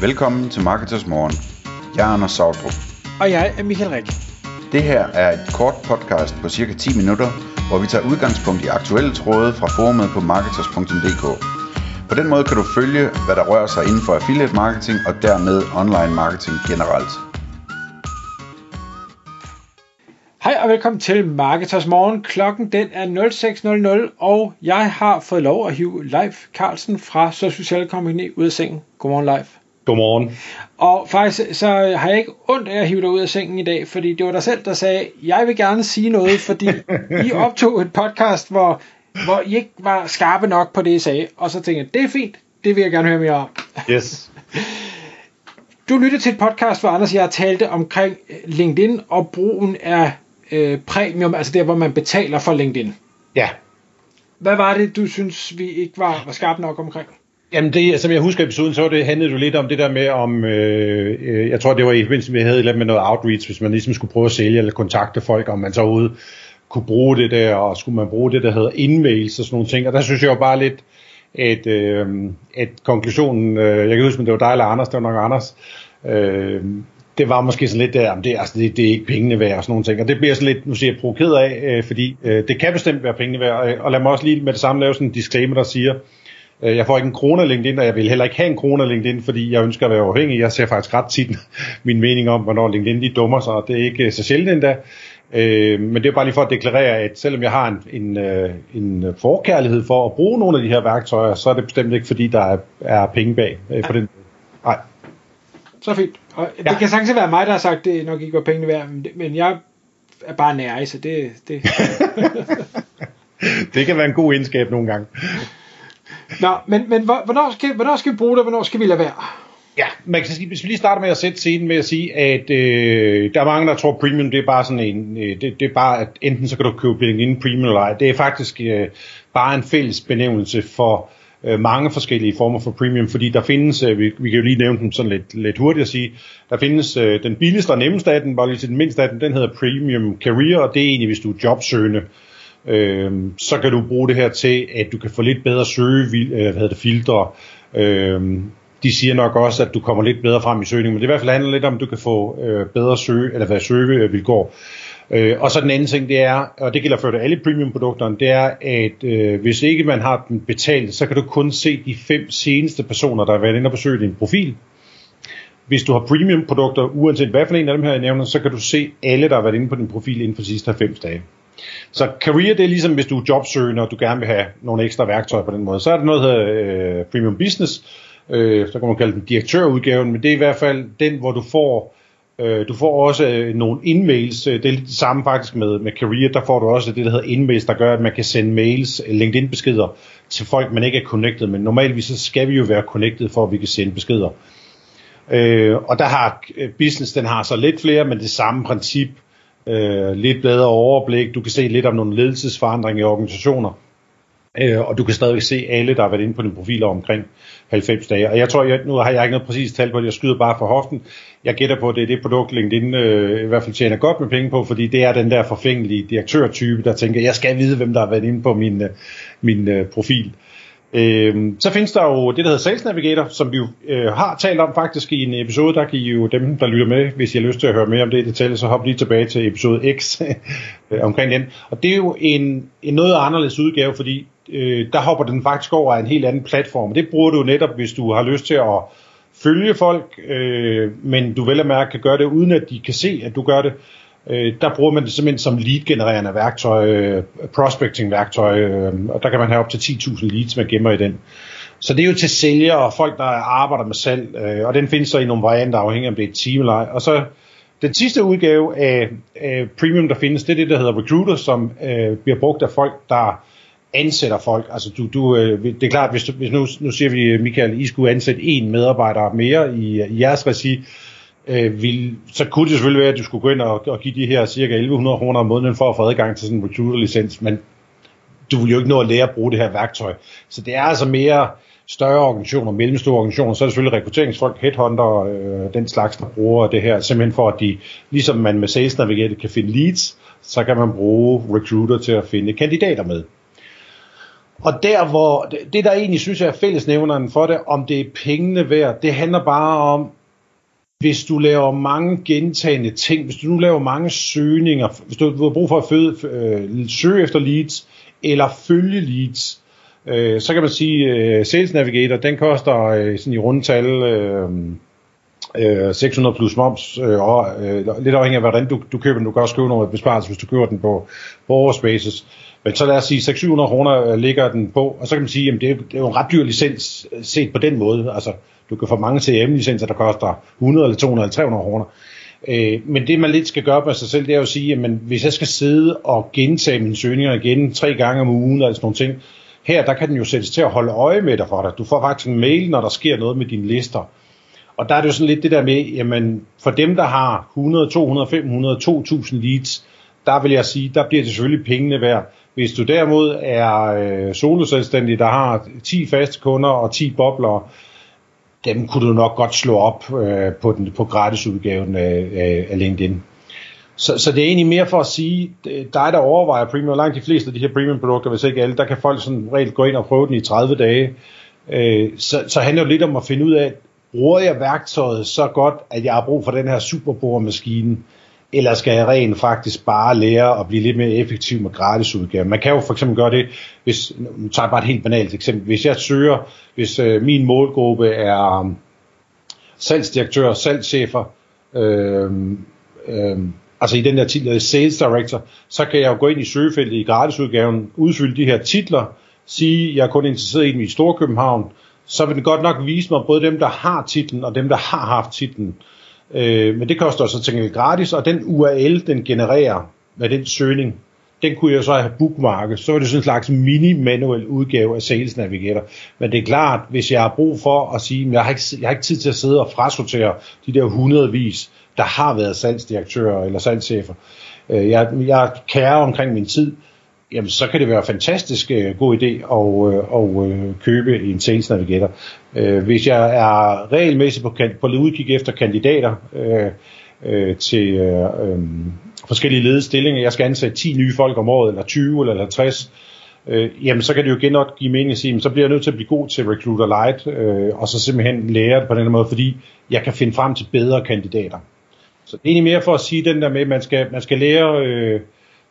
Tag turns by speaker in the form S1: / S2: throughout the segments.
S1: Velkommen til Marketers Morgen. Jeg er Anders Sautrup.
S2: Og jeg er Michael Rik.
S1: Det her er et kort podcast på cirka 10 minutter, hvor vi tager udgangspunkt i aktuelle tråde fra forumet på marketers.dk. På den måde kan du følge, hvad der rører sig inden for affiliate marketing og dermed online marketing generelt.
S2: Hej og velkommen til Marketers Morgen. Klokken den er 06.00, og jeg har fået lov at hive Leif Carlsen fra Social Company ud af sengen. Godmorgen Leif.
S3: Godmorgen.
S2: Og faktisk så har jeg ikke ondt af at hive dig ud af sengen i dag, fordi det var dig selv, der sagde, jeg vil gerne sige noget, fordi I optog et podcast, hvor, hvor I ikke var skarpe nok på det, I sagde. Og så tænkte jeg, det er fint, det vil jeg gerne høre mere om.
S3: Yes.
S2: Du lyttede til et podcast, hvor Anders og jeg talte omkring LinkedIn og brugen af øh, premium, altså der, hvor man betaler for LinkedIn.
S3: Ja.
S2: Hvad var det, du synes, vi ikke var, var skarpe nok omkring?
S3: Jamen det, som jeg husker episoden, så det, handlede det lidt om det der med, om, øh, øh jeg tror det var i forbindelse med, at vi havde lidt med noget outreach, hvis man ligesom skulle prøve at sælge eller kontakte folk, om man så ude kunne bruge det der, og skulle man bruge det, der hedder indmails og sådan nogle ting, og der synes jeg jo bare lidt, at, øh, at konklusionen, øh, jeg kan huske, om det var dig eller Anders, det var nok Anders, øh, det var måske sådan lidt der, det, altså, det, det er ikke pengene værd og sådan nogle ting, og det bliver sådan lidt, nu siger jeg, provokeret af, øh, fordi øh, det kan bestemt være pengene værd, og, og lad mig også lige med det samme lave sådan en disclaimer, der siger, jeg får ikke en krone af LinkedIn, og jeg vil heller ikke have en krone af LinkedIn, fordi jeg ønsker at være afhængig. Jeg ser faktisk ret tit min mening om, hvornår LinkedIn de dummer sig, og det er ikke så sjældent endda. Øh, men det er bare lige for at deklarere, at selvom jeg har en, en, øh, en forkærlighed for at bruge nogle af de her værktøjer, så er det bestemt ikke, fordi der er, er penge bag øh, på den. Nej.
S2: Så fint. Og ja. det kan sagtens være mig, der har sagt, det nok ikke var pengene værd, men jeg er bare nær, så det... Det,
S3: det kan være en god egenskab nogle gange.
S2: Nå, men, men hvornår, skal, hvornår skal vi bruge det, og hvornår skal vi lade være?
S3: Ja, man kan sige, hvis vi lige starter med at sætte scenen med at sige, at øh, der er mange, der tror, at premium det er bare sådan en, øh, det, det er bare, at enten så kan du købe LinkedIn premium eller ej. Det er faktisk øh, bare en fælles benævnelse for øh, mange forskellige former for premium, fordi der findes, øh, vi, vi kan jo lige nævne dem sådan lidt, lidt hurtigt at sige, der findes øh, den billigste og nemmeste af den, bare lige til den mindste af den, den hedder Premium Career, og det er egentlig, hvis du er jobsøgende, øh, Øhm, så kan du bruge det her til, at du kan få lidt bedre søge, øh, hvad hedder det, filtre, øh, de siger nok også, at du kommer lidt bedre frem i søgningen, men det i hvert fald handler lidt om, at du kan få øh, bedre søge, eller hvad søgevilkår. Øh, og så den anden ting, det er, og det gælder for det alle premium-produkterne, det er, at øh, hvis ikke man har den betalt, så kan du kun se de fem seneste personer, der har været inde og besøge din profil. Hvis du har premium-produkter, uanset hvad for en af dem her jeg nævner, så kan du se alle, der har været inde på din profil inden for de sidste 90 dage. Så career, det er ligesom, hvis du er jobsøgende, og du gerne vil have nogle ekstra værktøjer på den måde. Så er der noget, der hedder øh, Premium Business, øh, så kan man kalde den direktørudgaven, men det er i hvert fald den, hvor du får øh, du får også øh, nogle indmails, øh, det er lidt det samme faktisk med, med Career, der får du også det, der hedder indmails, der gør, at man kan sende mails, øh, LinkedIn-beskeder til folk, man ikke er connected med. Normalvis så skal vi jo være connected, for at vi kan sende beskeder. Øh, og der har øh, business, den har så lidt flere, men det samme princip, øh, lidt bedre overblik, du kan se lidt om nogle ledelsesforandringer i organisationer, øh, og du kan stadigvæk se alle, der har været inde på din profil omkring 90 dage. Og jeg tror, jeg, nu har jeg ikke noget præcist tal på det, jeg skyder bare for hoften. Jeg gætter på, at det er det produkt, LinkedIn øh, i hvert fald tjener godt med penge på, fordi det er den der forfængelige direktørtype, der tænker, jeg skal vide, hvem der har været inde på min, øh, min øh, profil. Øh, Øh, så findes der jo det, der hedder Sales Navigator, som vi jo øh, har talt om faktisk i en episode. Der kan I jo dem, der lytter med, hvis I har lyst til at høre mere om det i detalje, så hop lige tilbage til episode X øh, omkring den. Og det er jo en, en noget anderledes udgave, fordi øh, der hopper den faktisk over af en helt anden platform. Det bruger du netop, hvis du har lyst til at følge folk, øh, men du vel at mærke kan gøre det, uden at de kan se, at du gør det. Øh, der bruger man det simpelthen som lead-genererende værktøj, øh, prospecting-værktøj, øh, og der kan man have op til 10.000 leads, man gemmer i den. Så det er jo til sælgere og folk, der arbejder med salg, øh, og den findes så i nogle varianter, afhængig af om det er et team eller ej. Og så den sidste udgave af, af Premium, der findes, det er det, der hedder Recruiter, som øh, bliver brugt af folk, der ansætter folk. Altså du, du, øh, det er klart, hvis, du, hvis nu, nu siger vi, Michael, I skulle ansætte en medarbejder mere i, i jeres regi, øh, vil, så kunne det selvfølgelig være, at du skulle gå ind og, og give de her cirka 1100 kroner om måneden for at få adgang til sådan en recruiter-licens, men du vil jo ikke nå at lære at bruge det her værktøj. Så det er altså mere større organisationer, mellemstore organisationer, så er det selvfølgelig rekrutteringsfolk, headhunter, øh, den slags, der bruger det her, simpelthen for at de, ligesom man med Sales Navigator kan finde leads, så kan man bruge Recruiter til at finde kandidater med. Og der hvor, det der egentlig synes jeg er fællesnævneren for det, om det er pengene værd, det handler bare om, hvis du laver mange gentagende ting, hvis du nu laver mange søgninger, hvis du, du har brug for at føde, øh, søge efter leads, eller følge leads, øh, så kan man sige, øh, Sales Navigator, den koster øh, sådan i rundtal øh, øh, 600 plus moms, øh, og øh, lidt afhængig af hvordan du, du køber den, du kan også købe noget besparelse, hvis du køber den på, på årsbasis. Men så lad os sige, 600-700 kroner øh, ligger den på, og så kan man sige, at det, er, det er jo en ret dyr licens øh, set på den måde. Altså, du kan få mange CM-licenser, der koster 100 eller 200 eller 300 kroner. Øh, men det man lidt skal gøre med sig selv, det er jo at sige, at hvis jeg skal sidde og gentage mine søgninger igen tre gange om ugen, eller sådan nogle ting, her der kan den jo sættes til at holde øje med dig for dig. Du får faktisk en mail, når der sker noget med dine lister. Og der er det jo sådan lidt det der med, jamen for dem, der har 100, 200, 500, 2000 leads, der vil jeg sige, der bliver det selvfølgelig pengene værd. Hvis du derimod er øh, soloselvstændig, der har 10 faste kunder og 10 bobler, dem kunne du nok godt slå op øh, på, den, på gratisudgaven af, af, LinkedIn. Så, så det er egentlig mere for at sige, øh, dig der overvejer premium, langt de fleste af de her premium produkter, hvis ikke alle, der kan folk sådan regel gå ind og prøve den i 30 dage. Øh, så, så handler det lidt om at finde ud af, bruger jeg værktøjet så godt, at jeg har brug for den her superboremaskine, eller skal jeg rent faktisk bare lære at blive lidt mere effektiv med gratisudgaven? Man kan jo for eksempel gøre det, hvis, nu tager jeg bare et helt banalt eksempel, hvis jeg søger, hvis øh, min målgruppe er um, salgsdirektør, salgschefer, øh, øh, altså i den der titel, Sales Director, så kan jeg jo gå ind i søgefeltet i gratisudgaven, udfylde de her titler, sige, jeg er kun interesseret i dem i Storkøbenhavn, så vil den godt nok vise mig både dem, der har titlen og dem, der har haft titlen. Øh, Øh, men det koster så til gratis, og den URL, den genererer med den søgning, den kunne jeg så have bookmarket. Så var det sådan en slags mini-manuel udgave af Sales Navigator. Men det er klart, hvis jeg har brug for at sige, at jeg har ikke, jeg har ikke tid til at sidde og frasortere de der hundredvis, der har været salgsdirektører eller salgschefer. Øh, jeg, jeg kærer omkring min tid, jamen så kan det være en fantastisk øh, god idé at, øh, og, øh, købe en Sales Navigator. Øh, hvis jeg er regelmæssigt på, på udkig efter kandidater øh, øh, til øh, øh, forskellige ledestillinger, jeg skal ansætte 10 nye folk om året, eller 20 eller 50, øh, jamen så kan det jo igen nok give mening at sige, så bliver jeg nødt til at blive god til Recruiter Light, øh, og så simpelthen lære det på den måde, fordi jeg kan finde frem til bedre kandidater. Så det er egentlig mere for at sige den der med, at man skal, man skal lære øh,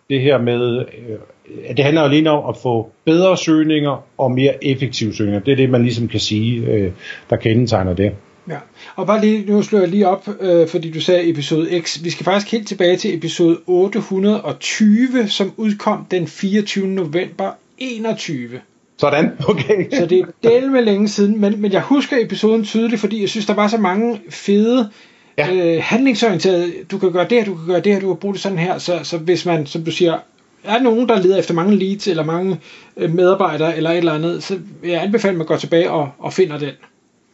S3: det her med, øh, det handler alene om at få bedre søgninger og mere effektive søgninger. Det er det, man ligesom kan sige, øh, der kendetegner det.
S2: Ja, og bare lige, nu slår jeg lige op, øh, fordi du sagde episode X. Vi skal faktisk helt tilbage til episode 820, som udkom den 24. november 21.
S3: Sådan, okay.
S2: så det er del med længe siden, men, men jeg husker episoden tydeligt, fordi jeg synes, der var så mange fede ja. øh, handlingsorienteret. Du kan gøre det her, du kan gøre det her, du kan bruge det sådan her. Så, så hvis man, som du siger, er nogen, der leder efter mange leads eller mange øh, medarbejdere eller et eller andet, så vil jeg anbefale, at man går tilbage og, og finder den.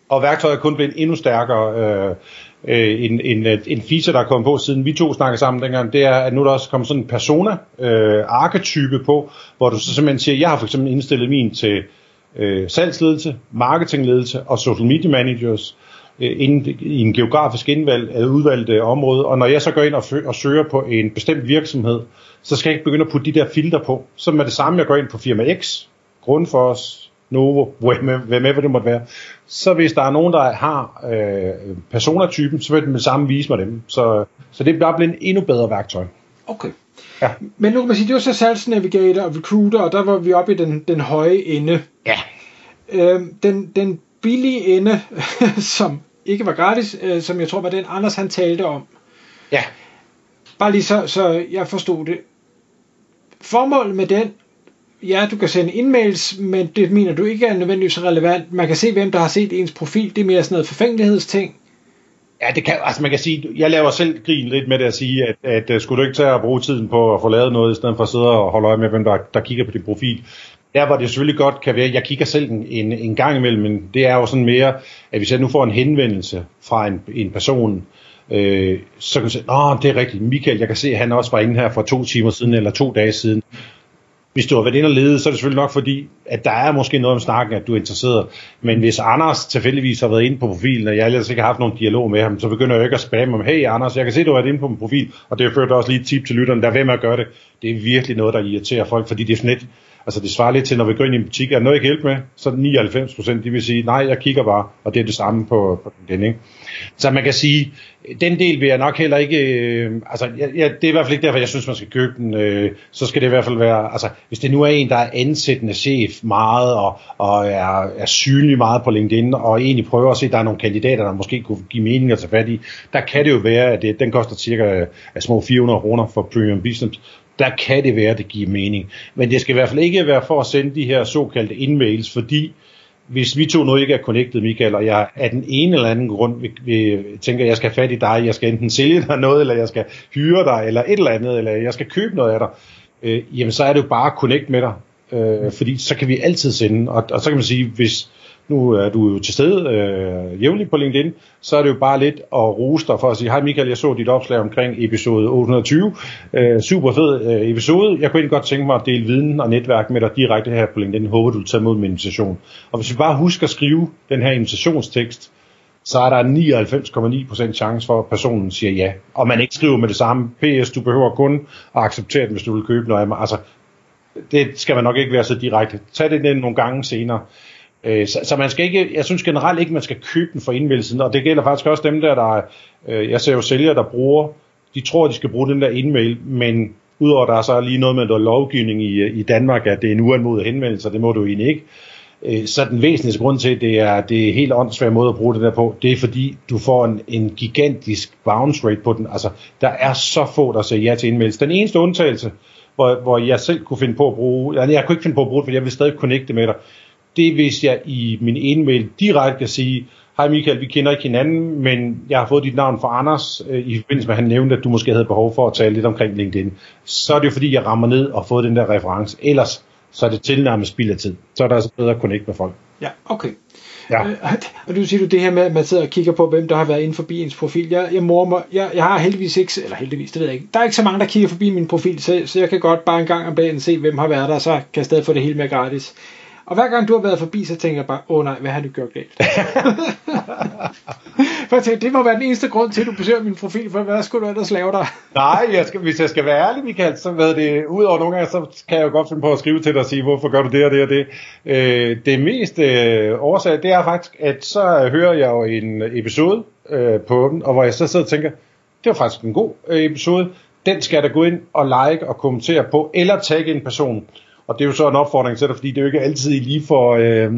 S3: Og værktøjet er kun blevet endnu stærkere. Øh, øh, en, en, en feature, der er kommet på, siden vi to snakkede sammen dengang, det er, at nu er der også kommet sådan en persona-arketype øh, på, hvor du så simpelthen siger, jeg har for eksempel indstillet min til øh, salgsledelse, marketingledelse og social media managers. Øh, inden, i en geografisk indvalg, af udvalgte område, og når jeg så går ind og, og søger på en bestemt virksomhed, så skal jeg ikke begynde at putte de der filter på. Så med det samme, jeg går ind på firma X, Grundfos, Novo, hvem det måtte være. Så hvis der er nogen, der har øh, personertypen, så vil den med samme vise mig dem. Så, så det er bare blevet en endnu bedre værktøj.
S2: Okay. Ja. Men nu kan man sige, det var så Sales Navigator og Recruiter, og der var vi oppe i den, den høje ende.
S3: Ja.
S2: Øhm, den, den billige ende, som ikke var gratis, øh, som jeg tror var den Anders han talte om.
S3: Ja.
S2: Bare lige så, så jeg forstod det. Formålet med den, ja, du kan sende e-mails, men det mener du ikke er nødvendigvis relevant. Man kan se, hvem der har set ens profil. Det er mere sådan noget forfængelighedsting.
S3: Ja, det kan, altså man kan sige, jeg laver selv grin lidt med det at sige, at, at, at skulle du ikke tage at bruge tiden på at få lavet noget, i stedet for at sidde og holde øje med, hvem der, der kigger på din profil, der hvor det selvfølgelig godt kan være, jeg kigger selv en, en, en gang imellem, men det er jo sådan mere, at hvis jeg nu får en henvendelse fra en, en person, øh, så kan jeg sige, åh, det er rigtigt, Michael, jeg kan se, at han også var inde her for to timer siden, eller to dage siden. Hvis du har været inde og lede, så er det selvfølgelig nok fordi, at der er måske noget om snakken, at du er interesseret. Men hvis Anders tilfældigvis har været inde på profilen, og jeg ellers ikke har haft nogen dialog med ham, så begynder jeg ikke at spamme om, hey Anders, jeg kan se, at du har været inde på min profil, og det ført også lige et tip til lytteren, der er ved med at gøre det. Det er virkelig noget, der irriterer folk, fordi det er sådan lidt, Altså det svarer lidt til, når vi går ind i en butik, er noget, jeg kan hjælpe med, så er det 99 procent, de vil sige, nej, jeg kigger bare, og det er det samme på, på den, ikke? Så man kan sige, den del vil jeg nok heller ikke, øh, altså ja, ja, det er i hvert fald ikke derfor, jeg synes, man skal købe den. Øh, så skal det i hvert fald være, altså hvis det nu er en, der er ansættende chef meget, og, og er, er synlig meget på LinkedIn, og egentlig prøver at se, at der er nogle kandidater, der måske kunne give mening at tage fat i, der kan det jo være, at det, den koster cirka øh, små 400 kroner for Premium Business, der kan det være, det giver mening. Men det skal i hvert fald ikke være for at sende de her såkaldte indmails, fordi hvis vi to nu ikke er connected, Michael, og jeg af den ene eller anden grund vi, vi tænker, at jeg skal have fat i dig, jeg skal enten sælge dig noget, eller jeg skal hyre dig, eller et eller andet, eller jeg skal købe noget af dig, øh, jamen så er det jo bare at connect med dig, øh, fordi så kan vi altid sende, og, og så kan man sige, hvis, nu er du jo til stede øh, jævnligt på LinkedIn, så er det jo bare lidt at rose dig for at sige, hej Michael, jeg så dit opslag omkring episode 820, øh, super fed øh, episode, jeg kunne egentlig godt tænke mig at dele viden og netværk med dig direkte her på LinkedIn, håber du tager imod min invitation. Og hvis vi bare husker at skrive den her invitationstekst, så er der 99,9% chance for, at personen siger ja. Og man ikke skriver med det samme. PS, du behøver kun at acceptere den, hvis du vil købe noget af mig. Altså, det skal man nok ikke være så direkte. Tag det ned nogle gange senere. Øh, så, så man skal ikke, jeg synes generelt ikke, man skal købe den for indmeldelsen, og det gælder faktisk også dem der, der øh, jeg ser jo sælgere, der bruger, de tror, de skal bruge den der indmail, men udover der er så lige noget med noget lovgivning i, øh, i Danmark, at det er en uanmodet henvendelse, det må du egentlig ikke. Øh, så den væsentligste grund til, at det er, det er helt åndssvær måde at bruge det der på, det er fordi, du får en, en gigantisk bounce rate på den. Altså, der er så få, der siger ja til indmeldelse. Den eneste undtagelse, hvor, hvor jeg selv kunne finde på at bruge, jeg, jeg kunne ikke finde på at bruge det, for jeg vil stadig connecte med dig, det er, hvis jeg i min e-mail direkte kan sige, hej Michael, vi kender ikke hinanden, men jeg har fået dit navn fra Anders, øh, i forbindelse med, at han nævnte, at du måske havde behov for at tale lidt omkring LinkedIn. Så er det jo fordi, jeg rammer ned og får den der reference. Ellers så er det tilnærmet spild af tid. Så er der altså bedre at connect med folk.
S2: Ja, okay. Ja. Øh, og du siger du det her med, at man sidder og kigger på, hvem der har været inde forbi ens profil. Jeg, jeg, mormer, jeg, jeg har heldigvis ikke, eller heldigvis, det ved jeg ikke. Der er ikke så mange, der kigger forbi min profil, så, så jeg kan godt bare en gang om dagen se, hvem har været der, så kan jeg stadig få det hele med gratis. Og hver gang du har været forbi, så tænker jeg bare, åh nej, hvad har du gjort galt? for jeg tænkte, det må være den eneste grund til, at du besøger min profil, for hvad skulle du ellers lave dig?
S3: nej, jeg skal, hvis jeg skal være ærlig, Michael, så ved det, udover nogle gange, så kan jeg jo godt finde på at skrive til dig og sige, hvorfor gør du det og det og det. Øh, det mest øh, årsag, det er faktisk, at så hører jeg jo en episode øh, på den, og hvor jeg så sidder og tænker, det var faktisk en god øh, episode, den skal da gå ind og like og kommentere på, eller tagge en person. Og det er jo så en opfordring til dig, fordi det er jo ikke altid lige for, øh,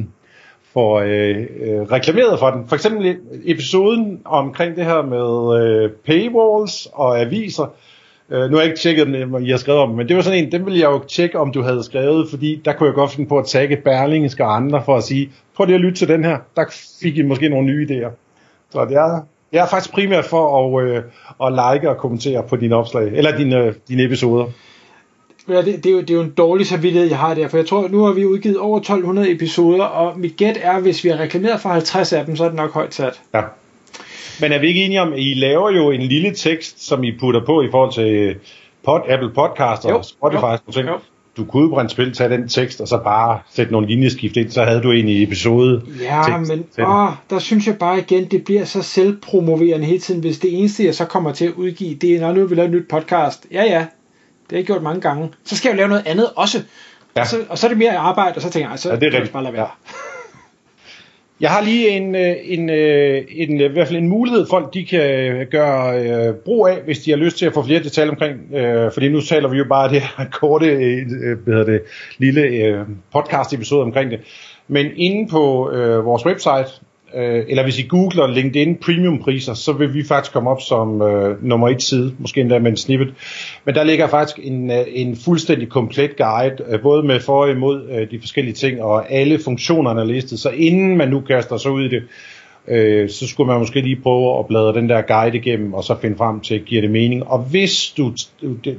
S3: for øh, øh, reklameret for den. For eksempel episoden omkring det her med øh, paywalls og aviser. Øh, nu har jeg ikke tjekket den, I har skrevet om, men det var sådan en, den ville jeg jo tjekke, om du havde skrevet, fordi der kunne jeg godt finde på at tagge Berlingske og andre for at sige, prøv lige at lytte til den her, der fik I måske nogle nye idéer. Så det er, jeg er faktisk primært for at, øh, at like og kommentere på dine opslag, eller dine, øh, dine episoder.
S2: Ja, det, det, er jo, det er jo en dårlig samvittighed, jeg har der, for jeg tror, nu har vi udgivet over 1200 episoder, og mit gæt er, hvis vi har reklameret for 50 af dem, så er det nok højt sat.
S3: Ja. Men er vi ikke enige om, at I laver jo en lille tekst, som I putter på i forhold til pod, Apple Podcast og Spotify og ting. Jo. Du kunne jo spil tage den tekst, og så bare sætte nogle linjeskift ind, så havde du en i episode.
S2: Ja, tekst, men åh, der synes jeg bare igen, det bliver så selvpromoverende hele tiden, hvis det eneste, jeg så kommer til at udgive, det er, når nu vil lave et nyt podcast. Ja, ja, det har jeg gjort mange gange. Så skal jeg jo lave noget andet også. Ja. Og, så, og så er det mere arbejde, og så tænker jeg, så ja, det er det bare lade være. Ja.
S3: Jeg har lige en, øh, en, øh, en, en, i hvert fald en mulighed, folk de kan gøre øh, brug af, hvis de har lyst til at få flere detaljer omkring, øh, fordi nu taler vi jo bare det her korte, øh, hvad hedder det, lille øh, podcast episode omkring det. Men inde på øh, vores website, øh, eller hvis I googler LinkedIn premium priser, så vil vi faktisk komme op som øh, nummer et side, måske endda med en snippet. Men der ligger faktisk en, øh, en fuldstændig komplet guide, øh, både med for og imod øh, de forskellige ting, og alle funktionerne er listet. Så inden man nu kaster sig ud i det, øh, så skulle man måske lige prøve at bladre den der guide igennem, og så finde frem til, giver det mening. Og hvis du,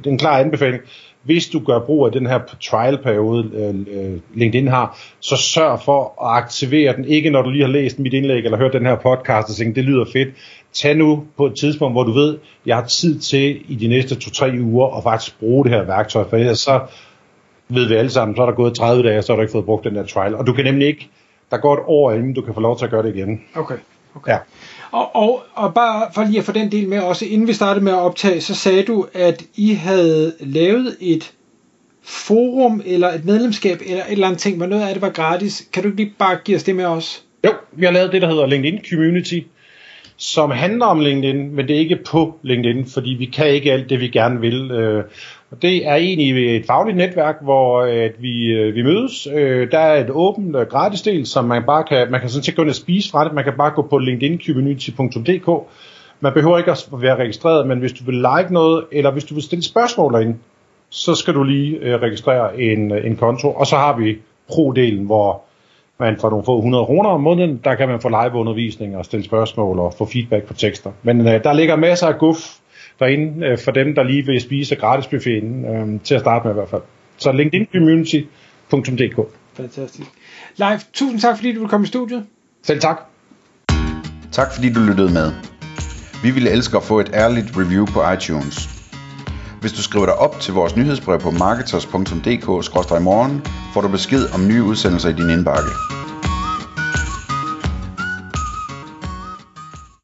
S3: den klare anbefaling, øh, anbefaling, hvis du gør brug af den her trial-periode, øh, øh, LinkedIn har, så sørg for at aktivere den. Ikke når du lige har læst mit indlæg eller hørt den her podcast og tænkt, det lyder fedt. Tag nu på et tidspunkt, hvor du ved, jeg har tid til i de næste 2-3 uger at faktisk bruge det her værktøj, for ellers så ved vi alle sammen, så er der gået 30 dage, og så har du ikke fået brugt den der trial. Og du kan nemlig ikke, der går et år inden du kan få lov til at gøre det igen.
S2: Okay okay. Ja. Og, og, og bare for lige at få den del med også, inden vi startede med at optage, så sagde du, at I havde lavet et forum, eller et medlemskab, eller et eller andet ting, hvor noget af det var gratis. Kan du ikke lige bare give os det med os?
S3: Jo, vi har lavet det, der hedder LinkedIn Community, som handler om LinkedIn, men det er ikke på LinkedIn, fordi vi kan ikke alt det, vi gerne vil. Øh, og det er egentlig et fagligt netværk, hvor øh, at vi, øh, vi mødes. Der er et åbent gratis del, som man bare kan, man kan sådan set gå ind og spise fra det. Man kan bare gå på linkedin-community.dk. Man behøver ikke at være registreret, men hvis du vil like noget, eller hvis du vil stille spørgsmål derinde, så skal du lige registrere en, en konto. Og så har vi pro-delen, hvor man får nogle få 100 kroner om måneden, der kan man få live-undervisning og stille spørgsmål og få feedback på tekster. Men øh, der ligger masser af guf derinde øh, for dem, der lige vil spise gratis buffeten, øh, til at starte med i hvert fald. Så linkedin-community.dk
S2: Fantastisk. Live, tusind tak fordi du vil komme i studiet.
S3: Selv tak.
S1: Tak fordi du lyttede med. Vi ville elske at få et ærligt review på iTunes. Hvis du skriver dig op til vores nyhedsbrev på marketers.dk-morgen, får du besked om nye udsendelser i din indbakke.